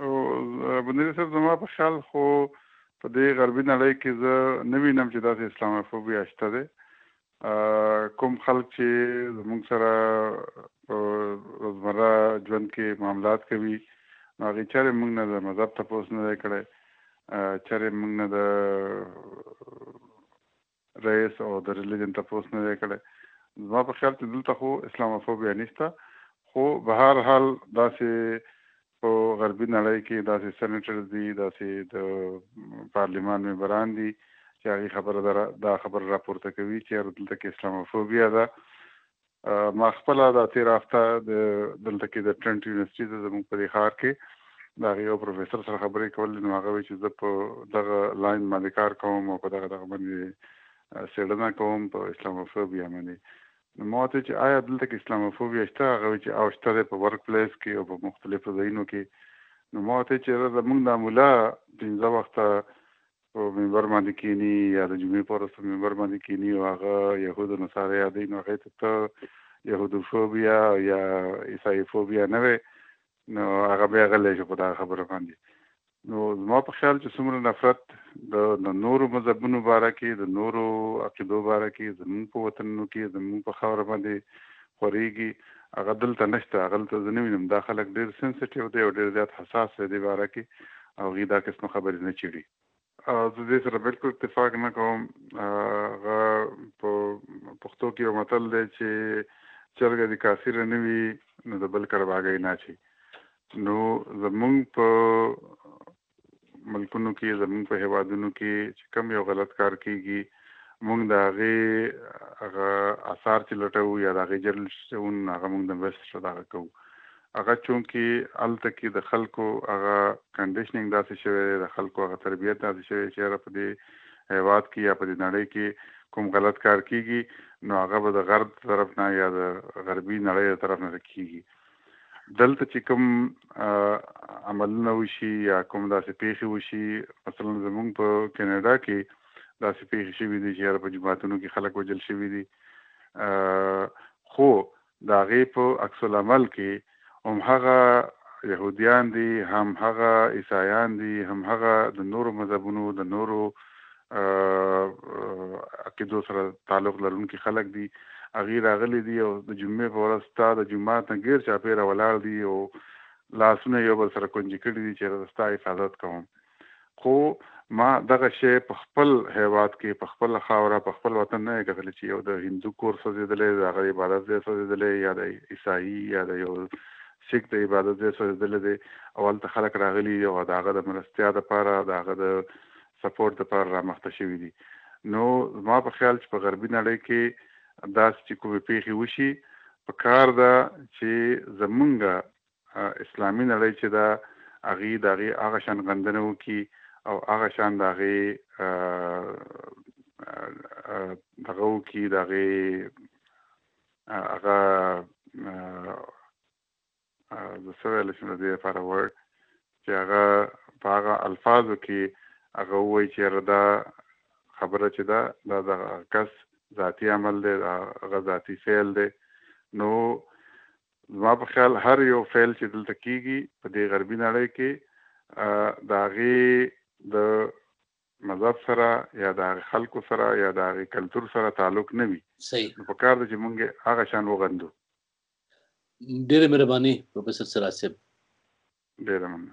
او بندري صاحب زما په خیال خو په دې غربي نړۍ کې زه نه وینم چې داسې اسلاموفوبیا شته دی کوم خلک چې زموږ سره په روزمره ژوند کې معاملات کوي نو هغه چارې موږ نه د مذهب تپوس نه دی کړی چارې موږ نه د رئیس او د ریلیجن تپوس نه دی کړی زما په خیال چې دلته خو اسلاموفوبیا نشته خو به هر حال داسې په غربي نړۍ کې داسې سېنیټرز دي داسې د پارلیمان ممبران دي چې هغه خبره دا خبره راپورته کوي چې دلته کې اسلاموفوبیا ده ما خپله دا تېره هفته د دلته کې د ټرنټ یونیورسټي د زموږ په دې ښار کې د هغه یو پروفیسور سره خبرې کولې نو هغه وی چې زه په دغه لاین باندې کار کوم او په دغه دغه باندې سیړنه کوم په اسلاموفوبیا باندې نو ما ته چې آیا دلته کې اسلاموفوبیا شته هغه وی چې او شته ده په ورک پلیس کې او په مختلفو ځایونو کې نو ما ته چې زمونږ د مولا پنځه وخته په منبر باندې کینی یا د جمعې پر ورځ په منبر باندې کینی او هغه يهود نصارا یادې نو هغه ته ته يهودوفوبیا یا عیسائی فوبیا نه وي نو هغه به غلې شي په دا خبره باندې نو زما په خیال چې څومره نفرت د نورو مذهبونو باره کې د نورو عقیدو باره کې زموږ په وطنونو کې زموږ په خاور باندې خوریږي هغه دلته نشته هغه دلته زه نه وینم دا خلک ډیر سنسټیو دی او ډیر زیات حساس دی دې باره کې او هغوی دا قسمه خبرې نه چیړي. زه دې سره بلکل اتفاق نه کوم هغه په پښتو کې یو متل دی چې چرګه دې کاسیره نه وي نو د بل کړباګۍ نه اچوي نو زمونږ په ملکونو کې زمونږ په هیوادونو کې چې کم یو غلط کار کیږي مونږ د هغه هغه اثار چې لټو یا د هغه جرل چې اون هغه مونږ د ویسټ شو دا کوو هغه چونکی الته کې د خلکو هغه کنډیشنینګ داسې شوی دی د خلکو هغه تربیت داسې شوی چې را په دې هیواد کې یا په دې نړۍ کې کوم غلط کار کیږي نو هغه به د غرب طرف نه یا د غربي نړۍ طرف نه کیږي دلته چې کوم عملونه وشي یا کوم داسې پیښې وشي مثلا زمونږ په کینیډا کې داسې پیښې شوې دي چې په جماعتونو کې خلک وجل شوي دي خو د هغې په عکس العمل کې هم هغه يهوديان دي هم هغه عیسایان دي هم هغه د نورو مذهبونو د نورو عقیدو سره تعلق لرونکي خلک دي هغه راغلي دي او د جمعې په ورځ تا د جمعات نه غیر چاپیره ولاړ دي او لاسونه یو بل سره کنجي کړي دي چې ستا حفاظت کوم خو ما دغه شی په خپل هیواد کې په خپل خاوره په خپل وطن نه کتل چې یو د هندو کور سوځېدلې د هغه عبادت ځای سوځېدلې یا د عیسائی یا د یو سیک د عبادت ځای سوځېدلې دی او هلته خلک راغلي او د هغه د مرستیا دپاره د هغه د سپورټ دپاره رامخته شوي دي نو زما په خیال چې په غربي نړۍ کې داسې چې کومې پیښې وشي په کار ده چې زمونږ اسلامي نړۍ چې ده هغې د هغې هغه شان غندنه وکړي او هغه شان د هغې دغه وکړي د هغې هغه زه څه ویلی شم د دې لپاره وړ چې هغه په هغه الفاظو کې هغه ووایي چې یاره دا خبره چې ده دا د کس ذاتي عمل دی دا هغه ذاتي فعل دی نو زما په خیال هر یو فعل چې دلته کیږي په دې غربي نړۍ کې د هغې د مذهب سره یا د هغه خلکو سره یا د هغه کلچر سره تعلق نه وي صحیح نو په کار ده چې مونږ هغه شان وغندو ډېره مهرباني پروفیسور سراج صاحب. ډېره مننه.